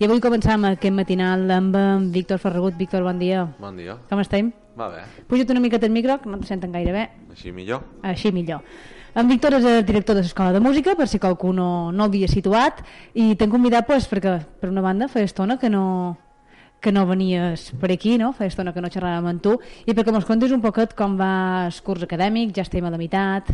I avui començam aquest matinal amb en Víctor Ferragut. Víctor, bon dia. Bon dia. Com estem? Va bé. Puja't una miqueta el micro, que no te senten gaire bé. Així millor? Així millor. En Víctor és el director de l'Escola de Música, per si qualcú no, no l'havia situat, i t'hem convidat pues, perquè, per una banda, feia estona que no, que no venies per aquí, no? Feia estona que no xerràvem amb tu, i perquè mos contes un poquet com va el curs acadèmic, ja estem a la meitat,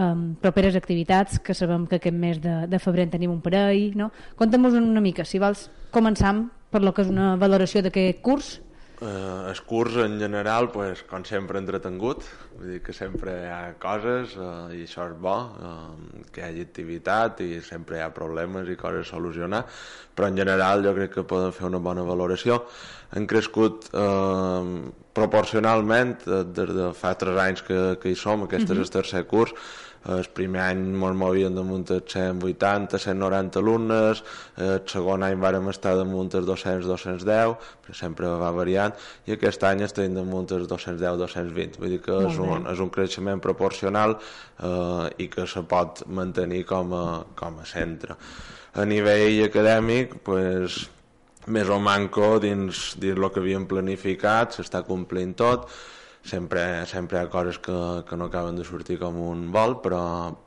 um, properes activitats, que sabem que aquest mes de, de febrer en tenim un parell, no? Conta'm-nos una mica, si vols començar per lo que és una valoració d'aquest curs, Eh, el curs en general, pues, com sempre, entretengut, vull dir que sempre hi ha coses eh, i això és bo, eh, que hi hagi activitat i sempre hi ha problemes i coses a solucionar, però en general jo crec que podem fer una bona valoració. Han crescut eh, proporcionalment eh, des de fa tres anys que, que hi som, aquest és el tercer curs, el primer any ens movien damunt els 180, 190 alumnes, el segon any vàrem estar damunt els 200, 210, però sempre va variant, i aquest any estem damunt els 210, 220. Vull dir que és un, és un creixement proporcional eh, i que se pot mantenir com a, com a centre. A nivell acadèmic, pues, més o manco dins, dins el que havíem planificat, s'està complint tot, sempre, sempre hi ha coses que, que no acaben de sortir com un vol, però,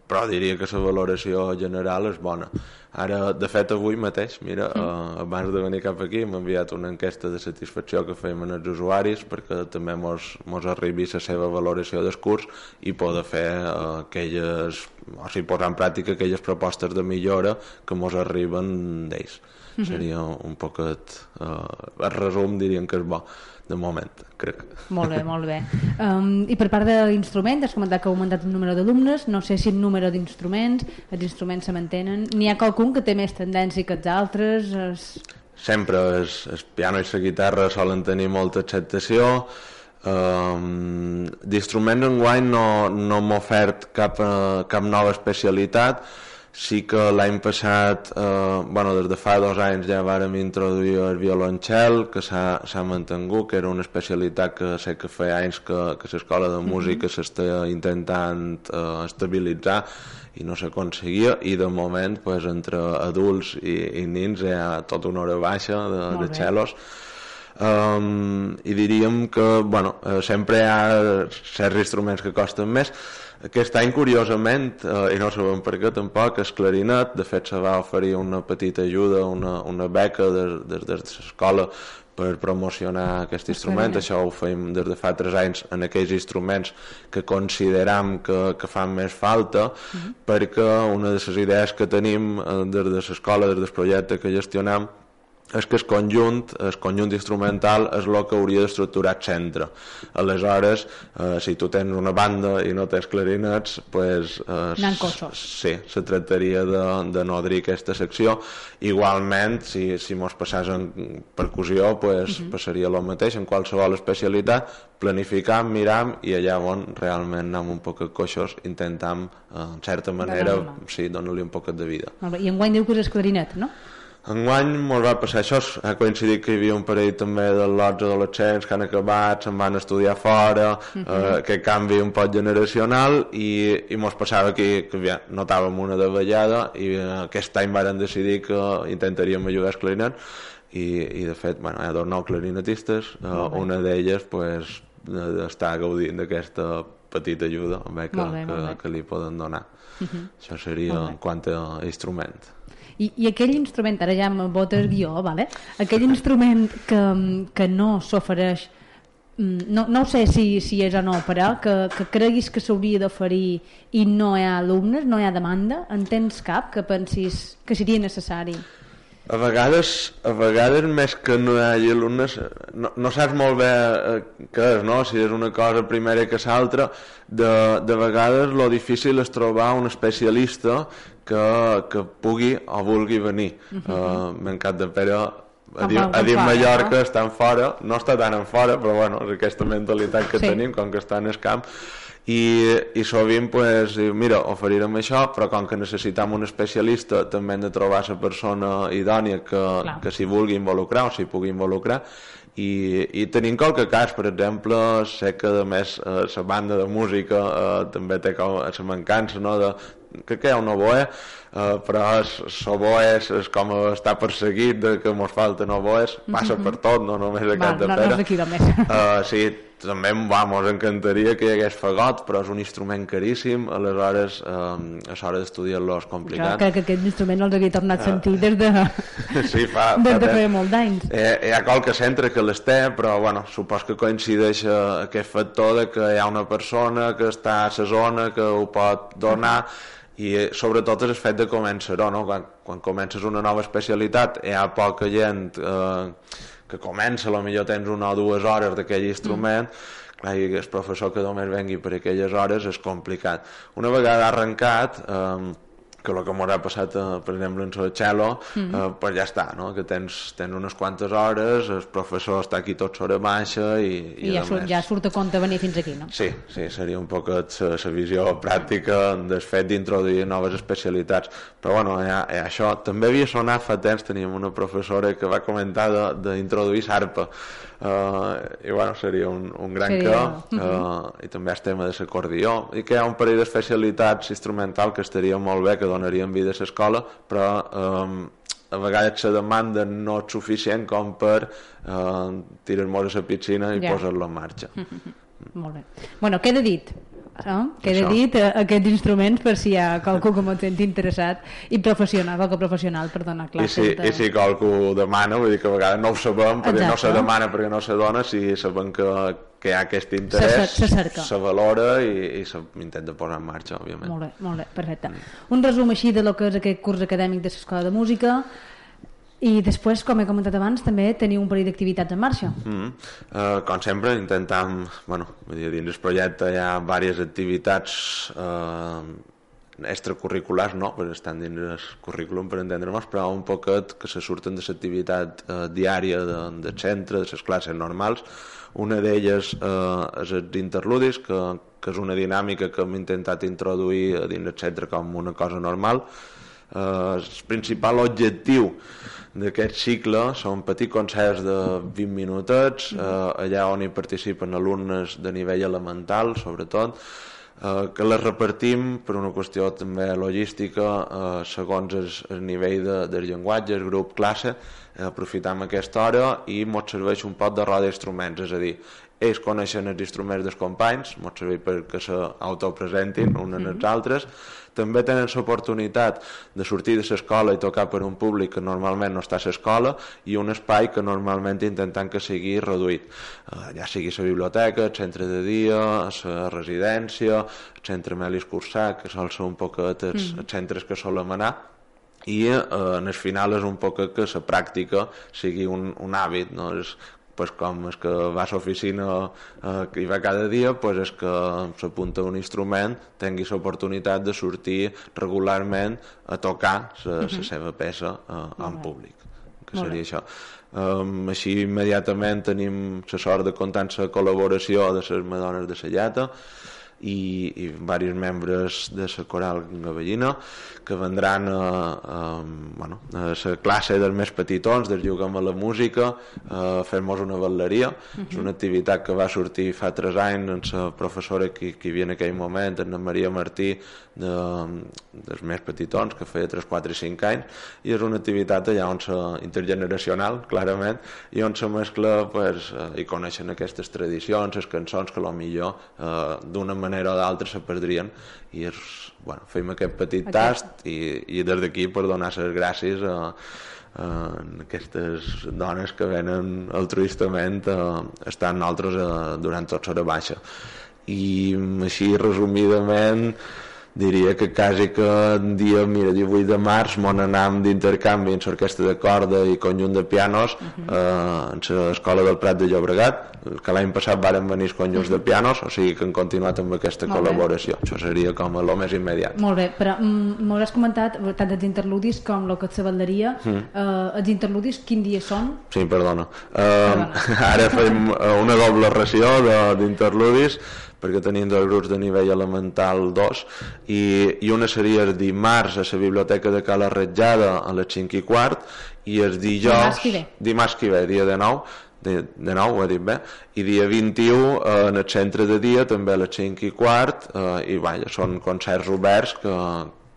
però diria que la valoració general és bona. Ara, de fet, avui mateix, mira, mm. eh, abans de venir cap aquí, m'ha enviat una enquesta de satisfacció que fèiem als usuaris perquè també mos, mos arribi la seva valoració del curs i poder fer eh, aquelles, o sigui, posar en pràctica aquelles propostes de millora que mos arriben d'ells. Mm -hmm. Seria un poquet... Eh, el resum diríem que és bo de moment, crec. Molt bé, molt bé. Um, I per part de l'instrument, has comentat que ha augmentat el número d'alumnes, no sé si el número d'instruments, els instruments se mantenen, n'hi ha qualcun que té més tendència que els altres? Es... Sempre el, el piano i la guitarra solen tenir molta acceptació, um, d'instruments enguany no, no m'ha ofert cap, uh, cap nova especialitat, sí que l'any passat, eh, bueno, des de fa dos anys ja vàrem introduir el violoncel, que s'ha mantingut, que era una especialitat que sé que feia anys que, que l'escola de música mm -hmm. s'està intentant eh, estabilitzar i no s'aconseguia, i de moment pues, entre adults i, i nins hi ha tota una hora baixa de, de xelos, um, i diríem que bueno, eh, sempre hi ha certs instruments que costen més. Aquest any, curiosament, eh, i no sabem per què tampoc, el clarinet, de fet se va oferir una petita ajuda, una, una beca des, des de l'escola per promocionar aquest instrument, això ho fem des de fa tres anys en aquells instruments que consideram que, que fan més falta, uh -huh. perquè una de les idees que tenim eh, des de l'escola, des del projecte que gestionam, és que el conjunt, el conjunt instrumental és el que hauria d'estructurar el centre. Aleshores, eh, si tu tens una banda i no tens clarinets, pues, eh, sí, se tractaria de, de nodrir aquesta secció. Igualment, si, si mos passàs en percussió, pues, uh -huh. passaria el mateix en qualsevol especialitat, planificam, miram i allà on realment anem un poc coixos intentam, eh, en certa manera, sí, donar-li un poc de vida. Molt bé. I enguany diu que és clarinet, no? Enguany ens va passar això, ha coincidit que hi havia un parell també de lots adolescents que han acabat, se'n van estudiar fora, uh -huh. eh, aquest canvi un poc generacional i, i mos passava que, que ja, notàvem una davallada i eh, aquest any varen decidir que intentaríem ajudar els clarinets i, i de fet bueno, hi ha dos nous clarinetistes, eh, una d'elles pues, està gaudint d'aquesta petita ajuda bé, que, bé, que, que li poden donar. Uh -huh. Això seria en quant a instrument. I, i aquell instrument, ara ja em botes guió, vale? aquell instrument que, que no s'ofereix mm, no, no sé si, si és o no, però que, que creguis que s'hauria d'oferir i no hi ha alumnes, no hi ha demanda, en tens cap que pensis que seria necessari? A vegades, a vegades més que no hi hagi alumnes, no, no saps molt bé eh, què és, no? si és una cosa primera que l'altra, de, de vegades lo difícil és trobar un especialista que, que pugui o vulgui venir. Uh -huh. uh, M'encanta, però a dir, a dir Mallorca no? estan fora, no està tan en fora, però bueno, és aquesta mentalitat que sí. tenim, com que està en el camp, i, i sovint pues, mira, oferirem això però com que necessitem un especialista també hem de trobar la persona idònia que, Clar. que s'hi vulgui involucrar o s'hi pugui involucrar i, i tenim qualque cas, per exemple sé que a més la eh, banda de música eh, també té la mancança no, de, crec que hi ha un oboe eh, però l'oboe és, és com està perseguit de que mos falten oboes passa mm -hmm. per tot, no només a Cap de Pere no, no és només. Uh, sí, també vamos, encantaria que hi hagués fagot, però és un instrument caríssim, aleshores eh, a l'hora d'estudiar-lo és complicat. Crec que aquest instrument no els havia tornat a sentir des de, sí, fa, des de fa molt d'anys. Eh, hi ha qualque centre que les té, però bueno, supos que coincideix eh, aquest factor de que hi ha una persona que està a la zona que ho pot donar, i eh, sobretot és el fet de començar-ho, no? quan, quan comences una nova especialitat hi ha poca gent eh, que comença, millor tens una o dues hores d'aquell instrument, mm. clar, i el professor que només vengui per aquelles hores és complicat. Una vegada arrencat, eh, que el que m'haurà passat, eh, per exemple, en el cello, mm -hmm. eh, pues ja està, no? que tens, tens unes quantes hores, el professor està aquí tot sobre baixa i, i, I ja, surt, ja surt a compte venir fins aquí, no? Sí, sí seria un poc la visió pràctica del fet d'introduir noves especialitats. Però bueno, ja, ja, això també havia sonat fa temps, teníem una professora que va comentar d'introduir sarpa uh, i bueno, seria un, un gran seria... que uh, uh -huh. i també el tema de l'acordió i que hi ha un parell d'especialitats instrumental que estaria molt bé, que donarien vida a l'escola però um, a vegades la demanda no és suficient com per uh, tirar-nos a la piscina i ja. posar-lo en marxa. Uh -huh. Molt bé. Bueno, queda dit no? que he dit eh, aquests instruments per si hi ha qualcú que m'ho senti interessat i professional, qualque professional per donar classes. I si, de... i si qualcú demana, vull dir que a vegades no ho sabem perquè Exacte. no se demana perquè no se dona, si sabem que, que hi ha aquest interès, se, se, se valora i, i s'intenta posar en marxa, òbviament. Molt bé, molt bé, perfecte. Un resum així de lo que és aquest curs acadèmic de l'Escola de Música, i després, com he comentat abans, també teniu un parell d'activitats en marxa. Mm -hmm. uh, com sempre, intentem, bueno, dir, dins el projecte hi ha diverses activitats uh, extracurriculars, no, perquè estan dins el currículum per entendre-nos, però un poquet que se surten de l'activitat uh, diària de, de centre, de les classes normals. Una d'elles uh, és els interludis, que, que és una dinàmica que hem intentat introduir dins el centre com una cosa normal. Uh, el principal objectiu d'aquest cicle són petits concerts de 20 minutets, eh, allà on hi participen alumnes de nivell elemental, sobretot, eh, que les repartim per una qüestió també logística eh, segons el, el nivell de, del llenguatge, el grup classe, eh, aprofitam aquesta hora i ens serveix un pot de roda d'instruments, és a dir, ells coneixen els instruments dels companys, ens serveix perquè s'autopresentin uns en els altres, també tenen l'oportunitat de sortir de l'escola i tocar per un públic que normalment no està a l'escola i un espai que normalment intentem que sigui reduït. Eh, ja sigui la biblioteca, el centre de dia, la residència, el centre Melis Cursà, que sol ser un poc els, mm. els centres que solem anar, i eh, en el final és un poc que la pràctica sigui un, un hàbit, no? és pues com és que va a l'oficina eh, hi va cada dia, pues és que s'apunta un instrument, tingui l'oportunitat de sortir regularment a tocar la uh -huh. seva peça eh, en públic, que seria això. Um, així immediatament tenim la sort de comptar amb la col·laboració de les Madones de Sallata, i, i diversos membres de la coral gavellina que vendran a, a, bueno, a la classe dels més petitons, del juguem a la música, a fer-nos una balleria. Uh -huh. És una activitat que va sortir fa tres anys amb la professora que, que hi havia en aquell moment, Anna Maria Martí, de, dels més petitons, que feia 3, 4 i 5 anys, i és una activitat allà on se, intergeneracional, clarament, i on se mescla, pues, eh, i coneixen aquestes tradicions, les cançons que millor eh, d'una manera o d'altra se perdrien, i és, bueno, fem aquest petit okay. tast i, i des d'aquí per donar les gràcies a, a aquestes dones que venen altruistament a estar amb nosaltres a, durant tota l'hora baixa i així resumidament diria que quasi que un dia, mira, 18 de març, mon anam d'intercanvi en l'orquestra de corda i conjunt de pianos uh -huh. eh, en l'escola del Prat de Llobregat, que l'any passat varen venir els conjunts uh -huh. de pianos, o sigui que han continuat amb aquesta Molt col·laboració. Bé. Això seria com el més immediat. Molt bé, però mm, m'hauràs comentat tant els interludis com el que et sabaldaria. Mm. Eh, els interludis quin dia són? Sí, perdona. Eh, perdona. ara fem una doble ració d'interludis perquè tenim dos grups de nivell elemental 2 i, i una seria el dimarts a la biblioteca de Cala Retjada a les 5 i quart i el dijous dimarts que ve, dimarts que ve dia de nou. De, de nou, ho he dit bé, i dia 21 eh, en el centre de dia també a les 5 i quart eh, i vaja, són concerts oberts que,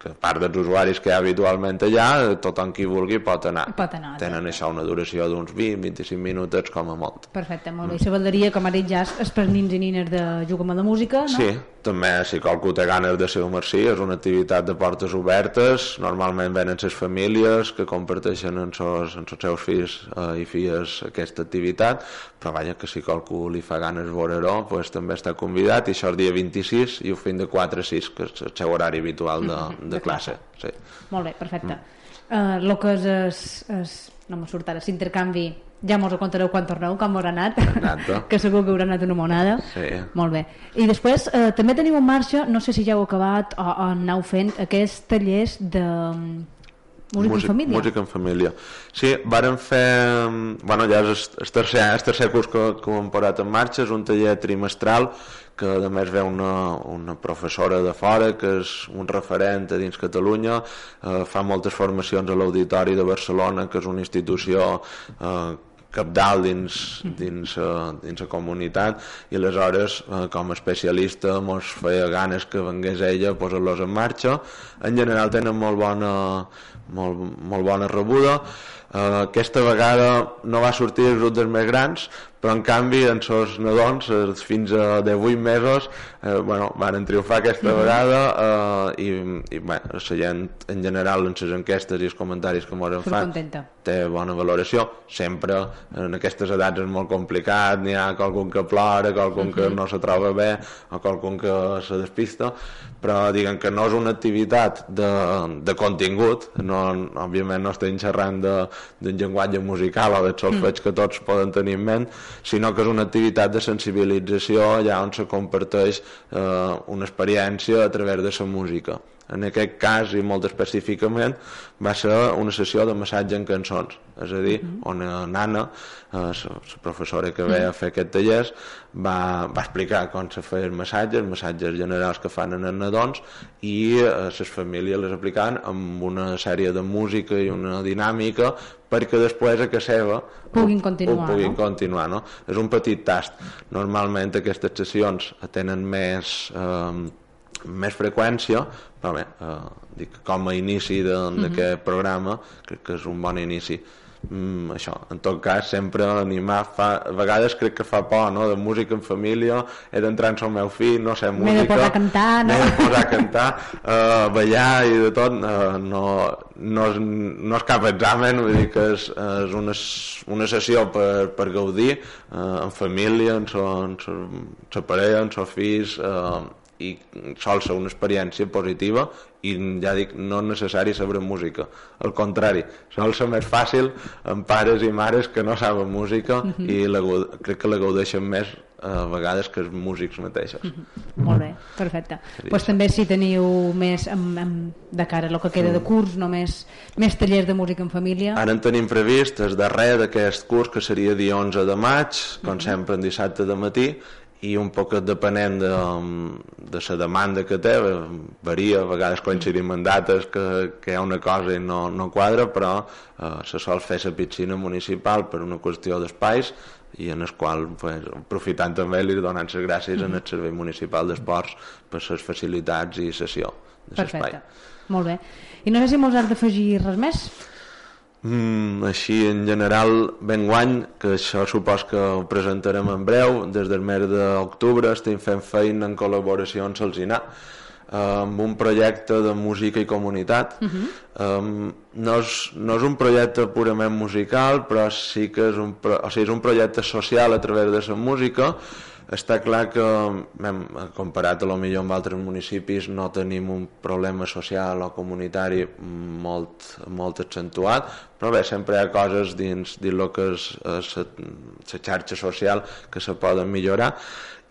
que a part dels usuaris que hi ha habitualment allà, tothom qui vulgui pot anar. Pot anar Tenen això una duració d'uns 20-25 minuts com a molt. Perfecte, molt bé. Mm. I la com ha dit ja, és per nins i nines de jugar amb la música, no? Sí, també si qualcú té ganes de ser un merci, és una activitat de portes obertes, normalment venen les famílies que comparteixen amb els, seus fills eh, i filles aquesta activitat, però vaja, que si qualcú li fa ganes veure-ho, pues, també està convidat, i això el dia 26 i ho fem de 4 a 6, que és el seu horari habitual de, mm-hmm. de de classe. Sí. Molt bé, perfecte. Mm. Uh, que és, és, és no me surt ara, s'intercanvi ja mos ho contareu quan torneu, com mos ha anat que segur que haurà anat una monada. Sí. molt bé, i després eh, també teniu en marxa, no sé si ja heu acabat o, o aneu fent aquests tallers de Música, música en família? Música en família. Sí, vàrem fer... Bueno, ja és el tercer, el tercer curs que, que ho hem posat en marxa, és un taller trimestral que a més ve una, una professora de fora que és un referent a dins Catalunya eh, fa moltes formacions a l'Auditori de Barcelona que és una institució eh, capdalt dins, dins, uh, dins la comunitat i aleshores uh, com a especialista mos feia ganes que vengués ella a posar-los en marxa. En general tenen molt bona, molt, molt bona rebuda. Uh, aquesta vegada no va sortir els dels més grans, però en canvi en sos nadons, els fins a 18 mesos, eh, bueno, van triomfar aquesta mm -hmm. vegada eh, i, i bueno, la gent en general en les enquestes i els comentaris que m'ho fan contenta. té bona valoració. Sempre en aquestes edats és molt complicat, n'hi ha qualcun que plora, qualcun mm -hmm. que no se troba bé o qualcun que se despista, però diguen que no és una activitat de, de contingut, no, òbviament no estem xerrant de d'un llenguatge musical o del solfeig mm. que tots poden tenir en ment, sinó que és una activitat de sensibilització allà on se comparteix eh, una experiència a través de la música. En aquest cas, i molt específicament, va ser una sessió de massatge en cançons, és a dir, mm -hmm. on Nana, eh, la professora que ve a fer aquest taller, va, va explicar com se feien massatges, massatges generals que fan en els nadons, i eh, les famílies les aplicaven amb una sèrie de música i una dinàmica perquè després a casa seva puguin continuar, ho puguin no? continuar no? és un petit tast normalment aquestes sessions tenen més eh, més freqüència però bé, eh, dic, com a inici d'aquest mm -hmm. programa crec que és un bon inici mm, això, en tot cas sempre animar fa, a vegades crec que fa por no? de música en família he d'entrar en el meu fill, no sé música m'he de posar a cantar no? de posar a cantar uh, ballar i de tot uh, no, no, és, no és cap examen vull dir que és, és una, una sessió per, per gaudir uh, en família, en sa parella en seus fills uh, i sol ser una experiència positiva i ja dic, no és necessari saber música al contrari, sol ser més fàcil amb pares i mares que no saben música mhm. -huh. i la, crec que la gaudeixen més a vegades que els músics mateixos mhm. -huh. Molt bé, perfecte pues també si teniu més amb, amb, de cara a el que queda de curs no més, més tallers de música en família ara en tenim previst el darrer d'aquest curs que seria dia 11 de maig com mhm. -huh. sempre en dissabte de matí i un poc depenent de, de la demanda que té varia, a vegades coincidim en dates que, que hi ha una cosa i no, no quadra però eh, se sol fer la piscina municipal per una qüestió d'espais i en el qual pues, aprofitant també li donant les gràcies mm -hmm. al Servei Municipal d'Esports per les facilitats i sessió de l'espai. Molt bé. I no sé si molts has d'afegir res més? Mm, així, en general, ben guany, que això supos que ho presentarem en breu, des del mes d'octubre estem fent feina en col·laboració amb Salsinar, amb un projecte de música i comunitat. Uh -huh. um, no, és, no és un projecte purament musical, però sí que és un, o sigui, és un projecte social a través de la música, està clar que hem, comparat a lo millor amb altres municipis no tenim un problema social o comunitari molt, molt accentuat però bé, sempre hi ha coses dins, dins el que és la xarxa social que se poden millorar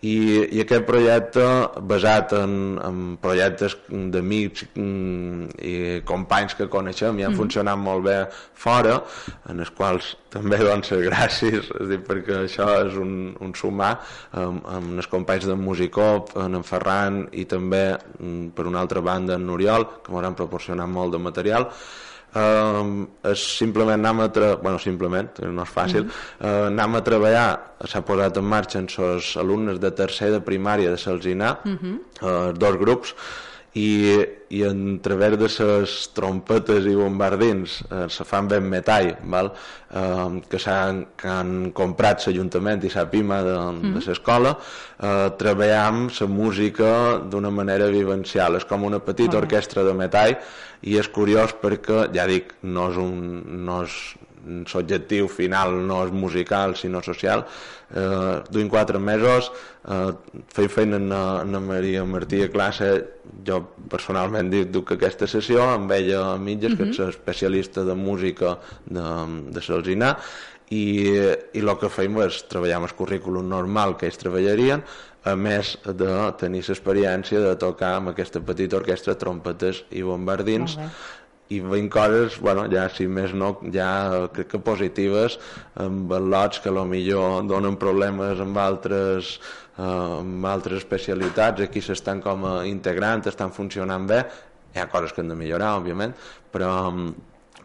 i, i aquest projecte basat en, en projectes d'amics mm, i companys que coneixem i han mm -hmm. funcionat molt bé fora en els quals també doncs gràcies és dir, perquè això és un, un sumar amb, amb els companys de Musicop en en Ferran i també mm, per una altra banda en Oriol que m'hauran proporcionat molt de material eh, és simplement anar a treballar, bueno, simplement, no és fàcil, mm -hmm. eh, anar a treballar, s'ha posat en marxa en els alumnes de tercer de primària de Salzinar, mm -hmm. eh, dos grups, i, i en través de les trompetes i bombardins eh, se fan ben metall val? Eh, que, han, que han comprat l'Ajuntament i la PIMA de, mm. de l'escola eh, treballam la música d'una manera vivencial és com una petita okay. orquestra de metall i és curiós perquè, ja dic, no és un, no és, l'objectiu final no és musical sinó social eh, duim quatre mesos eh, feim feina en, en Maria Martí a classe jo personalment dic, duc aquesta sessió amb ella a mitges uh -huh. que és mhm. especialista de música de, de Salsinar i, i el que feim és treballar amb el currículum normal que ells treballarien a més de tenir l'experiència de tocar amb aquesta petita orquestra trompetes i bombardins i veiem coses, bueno, ja si més no, ja crec que positives amb lots que millor donen problemes amb altres, eh, amb altres especialitats, aquí s'estan com a integrant, estan funcionant bé, hi ha coses que han de millorar, òbviament, però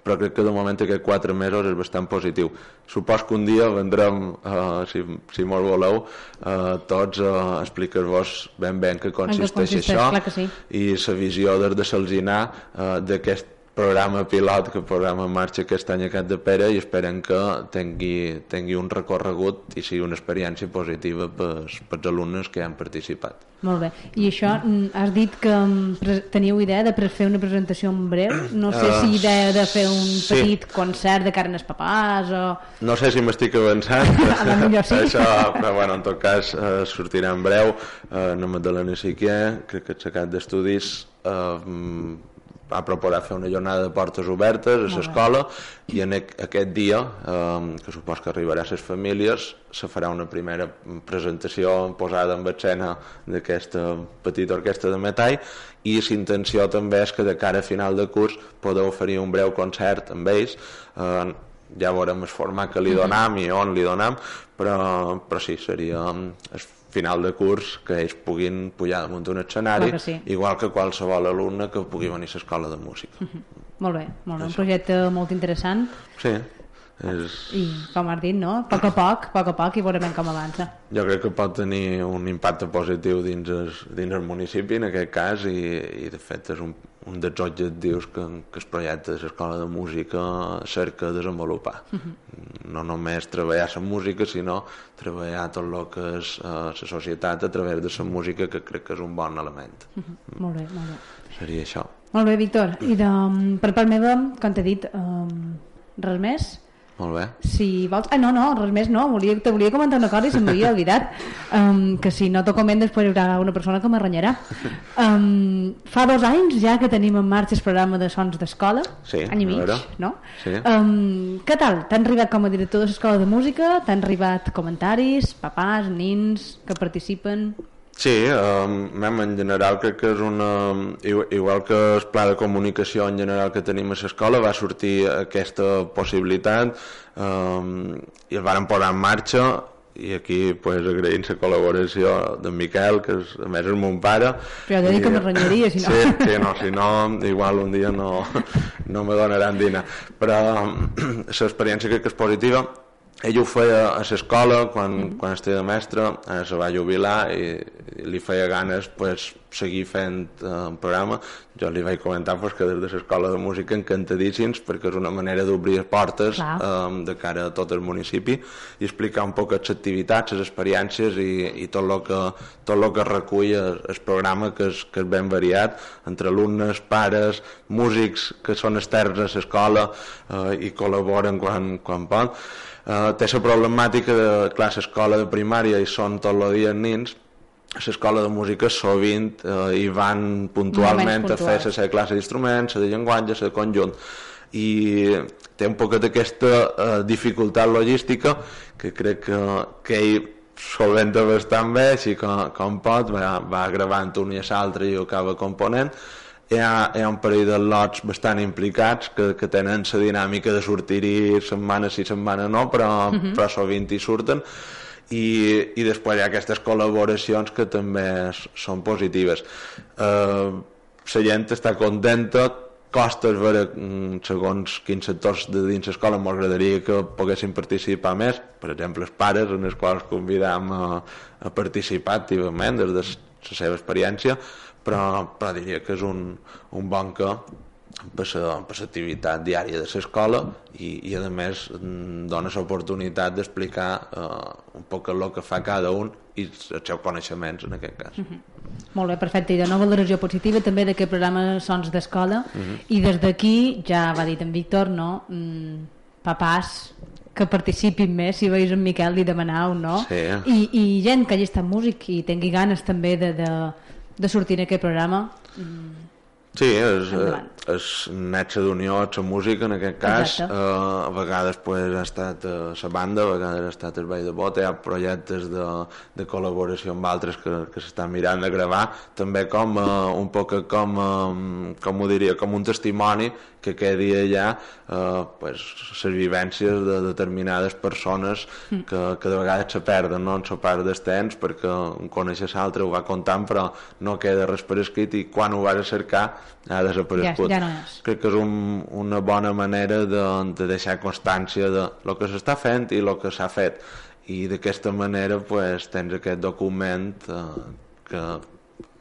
però crec que de moment aquests quatre mesos és bastant positiu. Supos que un dia vendrem, uh, si, si molt voleu, uh, tots a uh, explicar-vos ben ben què consisteix, consisteix això sí. i la visió des de Salzinar uh, d'aquest programa pilot que posem en marxa aquest any a Cat de Pere i esperem que tingui, tingui un recorregut i sigui una experiència positiva pels, pels alumnes que han participat. Molt bé. I això, mm, has dit que mm, teniu idea de fer una presentació en breu? No sé si uh, idea de fer un sí. petit concert de carnes papàs o... No sé si m'estic avançant. a la millor sí. Això, però bueno, en tot cas uh, sortirà en breu. Uh, no Magdalena Siquier, crec que aixecat d'estudis uh, ha proposat fer una jornada de portes obertes a l'escola i en aquest dia, eh, que supos que arribarà a les famílies, se farà una primera presentació posada en escena d'aquesta petita orquestra de metall i l'intenció també és que de cara a final de curs podeu oferir un breu concert amb ells. Eh, ja veurem el format que li donam i on li donam però, però sí, seria el final de curs que ells puguin pujar damunt d'un escenari, que sí. igual que qualsevol alumne que pugui venir a l'escola de música. Uh -huh. Molt bé, molt bé. un projecte molt interessant. Sí. És... I com has dit, no? A poc a poc, a poc a poc i veurem com avança. Jo crec que pot tenir un impacte positiu dins el, dins el municipi en aquest cas i, i de fet és un, un dels objectius que, que el projecte de l'Escola de Música cerca desenvolupar. Uh -huh. No només treballar la música, sinó treballar tot el que és uh, la societat a través de la música, que crec que és un bon element. Uh -huh. Molt bé, molt bé. Seria això. Molt bé, Víctor. I de, per part meva, com t'he dit, um, res més? Molt bé. Si vols... Ah, no, no, res més no. Volia, te volia comentar una cosa i se m'havia oblidat. Um, que si no t'ho comento després hi haurà una persona que m'arrenyarà. Um, fa dos anys ja que tenim en marxa el programa de sons d'escola. Sí, any i mig, no? Sí. Um, què tal? T'han arribat com a director de l'escola de música? T'han arribat comentaris, papàs, nins que participen? Sí, um, en general crec que és una... Igual que el pla de comunicació en general que tenim a l'escola va sortir aquesta possibilitat um, i el varen posar en marxa i aquí pues, agraïm la col·laboració d'en Miquel, que és, a més és mon pare. Però ja dic que m'arranyaria, si no. Sí, sí, no, si no, igual un dia no, no me donaran dinar. Però l'experiència crec que és positiva ell ho feia a l'escola quan, mm -hmm. quan estava de mestre, ara se va jubilar i, i li feia ganes pues, seguir fent eh, un programa. Jo li vaig comentar pues, que des de l'escola de música encantadíssims perquè és una manera d'obrir portes eh, de cara a tot el municipi i explicar un poc les activitats, les experiències i, i tot el que, tot lo que recull el, el programa que és, que és ben variat entre alumnes, pares, músics que són externs a l'escola eh, i col·laboren quan, quan poden. Eh, té la problemàtica de, clar, l'escola de primària i són tot el dia nins, a l'escola de música sovint eh, hi van puntualment a fer la seva classe d'instruments, la de llenguatge, la de conjunt. I té un poc d'aquesta eh, dificultat logística que crec que, que ell solventa bastant bé, així com, com pot, va, va gravant un i l'altre i ho acaba component hi ha, hi ha un parell de lots bastant implicats que, que tenen la dinàmica de sortir-hi setmana sí, setmana no, però, uh mhm. -huh. però sovint hi surten i, i després hi ha aquestes col·laboracions que també són positives. Eh, la gent està contenta, costa veure mm, segons quins sectors de dins l'escola m'agradaria que poguessin participar més, per exemple els pares en els quals convidam a, a participar activament des de la seva experiència, però, però diria que és un, un bon que per l'activitat diària de l'escola i, i a més mm, dona l'oportunitat d'explicar eh, un poc el que fa cada un i els seus coneixements en aquest cas. Mhm. -huh. Molt bé, perfecte. I de nova valoració positiva també d'aquest programa Sons d'Escola mhm. -huh. i des d'aquí, ja va dit en Víctor, no? Mm, papàs que participin més, si veus en Miquel li demanau, no? Sí. I, I gent que hagi estat músic i tingui ganes també de, de, de sortir en aquest programa. Mm, Sí, és, és netxa d'unió, la música en aquest cas, eh, a vegades pues, ha estat eh, la banda, a vegades ha estat el Ball de Bota, hi ha projectes de, de col·laboració amb altres que, que s'estan mirant de gravar, també com eh, un poc com, eh, com ho diria, com un testimoni que quedi allà eh, pues, les vivències de determinades persones mm. que, que de vegades se perden no? en la part del temps perquè un coneixes l'altre, ho va contant però no queda res per escrit i quan ho vas a cercar ha desaparegut. Ja, ja no és. Crec que és un, una bona manera de, de deixar constància de lo que s'està fent i el que s'ha fet i d'aquesta manera pues, tens aquest document eh, que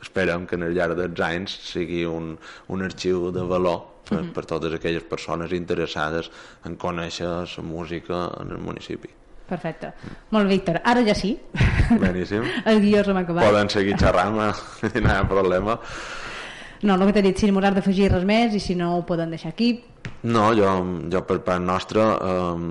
esperem que en el llarg dels anys sigui un, un arxiu de valor per, mm -hmm. per totes aquelles persones interessades en conèixer la música en el municipi. Perfecte. Molt bé, Víctor. Ara ja sí. Beníssim. el guió s'ha acabat. Poden seguir xerrant, no hi ha problema. No, el que t'he dit, si m'hauràs d'afegir res més i si no ho poden deixar aquí. No, jo, jo per part nostra eh,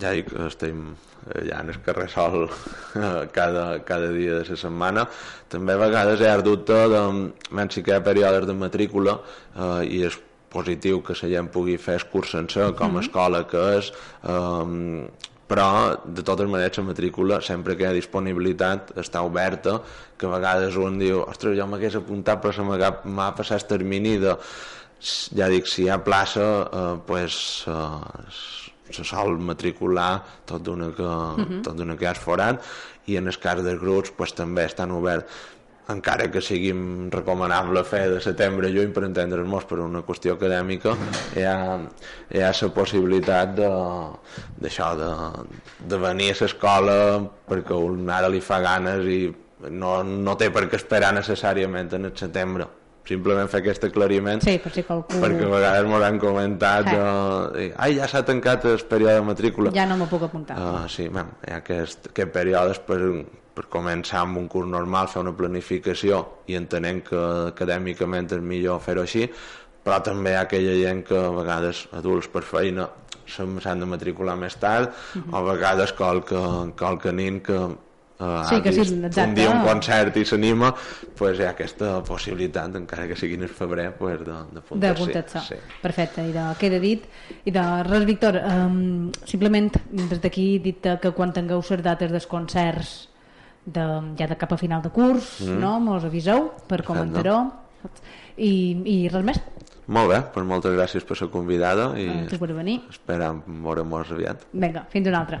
ja dic, estem eh, ja en el carrer sol eh, cada, cada dia de la setmana. També a vegades hi ha el dubte de, menys sí que hi ha períodes de matrícula eh, i és positiu que la gent pugui fer el curs sencer com a mhm. escola que és eh, però de totes maneres la matrícula sempre que hi ha disponibilitat està oberta que a vegades un diu ostres jo m'hagués apuntat però se m'ha passat el termini de ja dic, si hi ha plaça eh, pues, eh, se sol matricular tot d'una que, uh mhm. -huh. tot que has forat i en el cas dels grups pues, també estan oberts encara que sigui recomanable fer de setembre a juny per entendre'ns per una qüestió acadèmica hi ha, hi ha la possibilitat d'això de, de, de venir a l'escola perquè un ara li fa ganes i no, no té per què esperar necessàriament en el setembre. Simplement fer aquest aclariment sí, per si qualcú... perquè a vegades m'ho han comentat eh. de, ai, ja s'ha tancat el període de matrícula. Ja no m'ho puc apuntar. Uh, sí, man, hi ha aquest, aquest període per, per començar amb un curs normal, fer una planificació i entenent que acadèmicament és millor fer-ho així, però també hi ha aquella gent que a vegades adults per feina s'han de matricular més tard uh -huh. o a vegades qualque, qualque nin que uh, sí, que sí, exacte. un dia un concert i s'anima pues hi ha aquesta possibilitat encara que sigui en el febrer pues, d'apuntar-se sí. perfecte, i de, queda dit i de res Víctor um, simplement des d'aquí dit que quan tingueu les dates dels concerts de, ja de cap a final de curs, mm. no? Mos aviseu per comentar-ho i, i res més. Molt bé, pues moltes gràcies per ser convidada i Gràcies per venir. esperem veure-nos aviat. Vinga, fins una altra.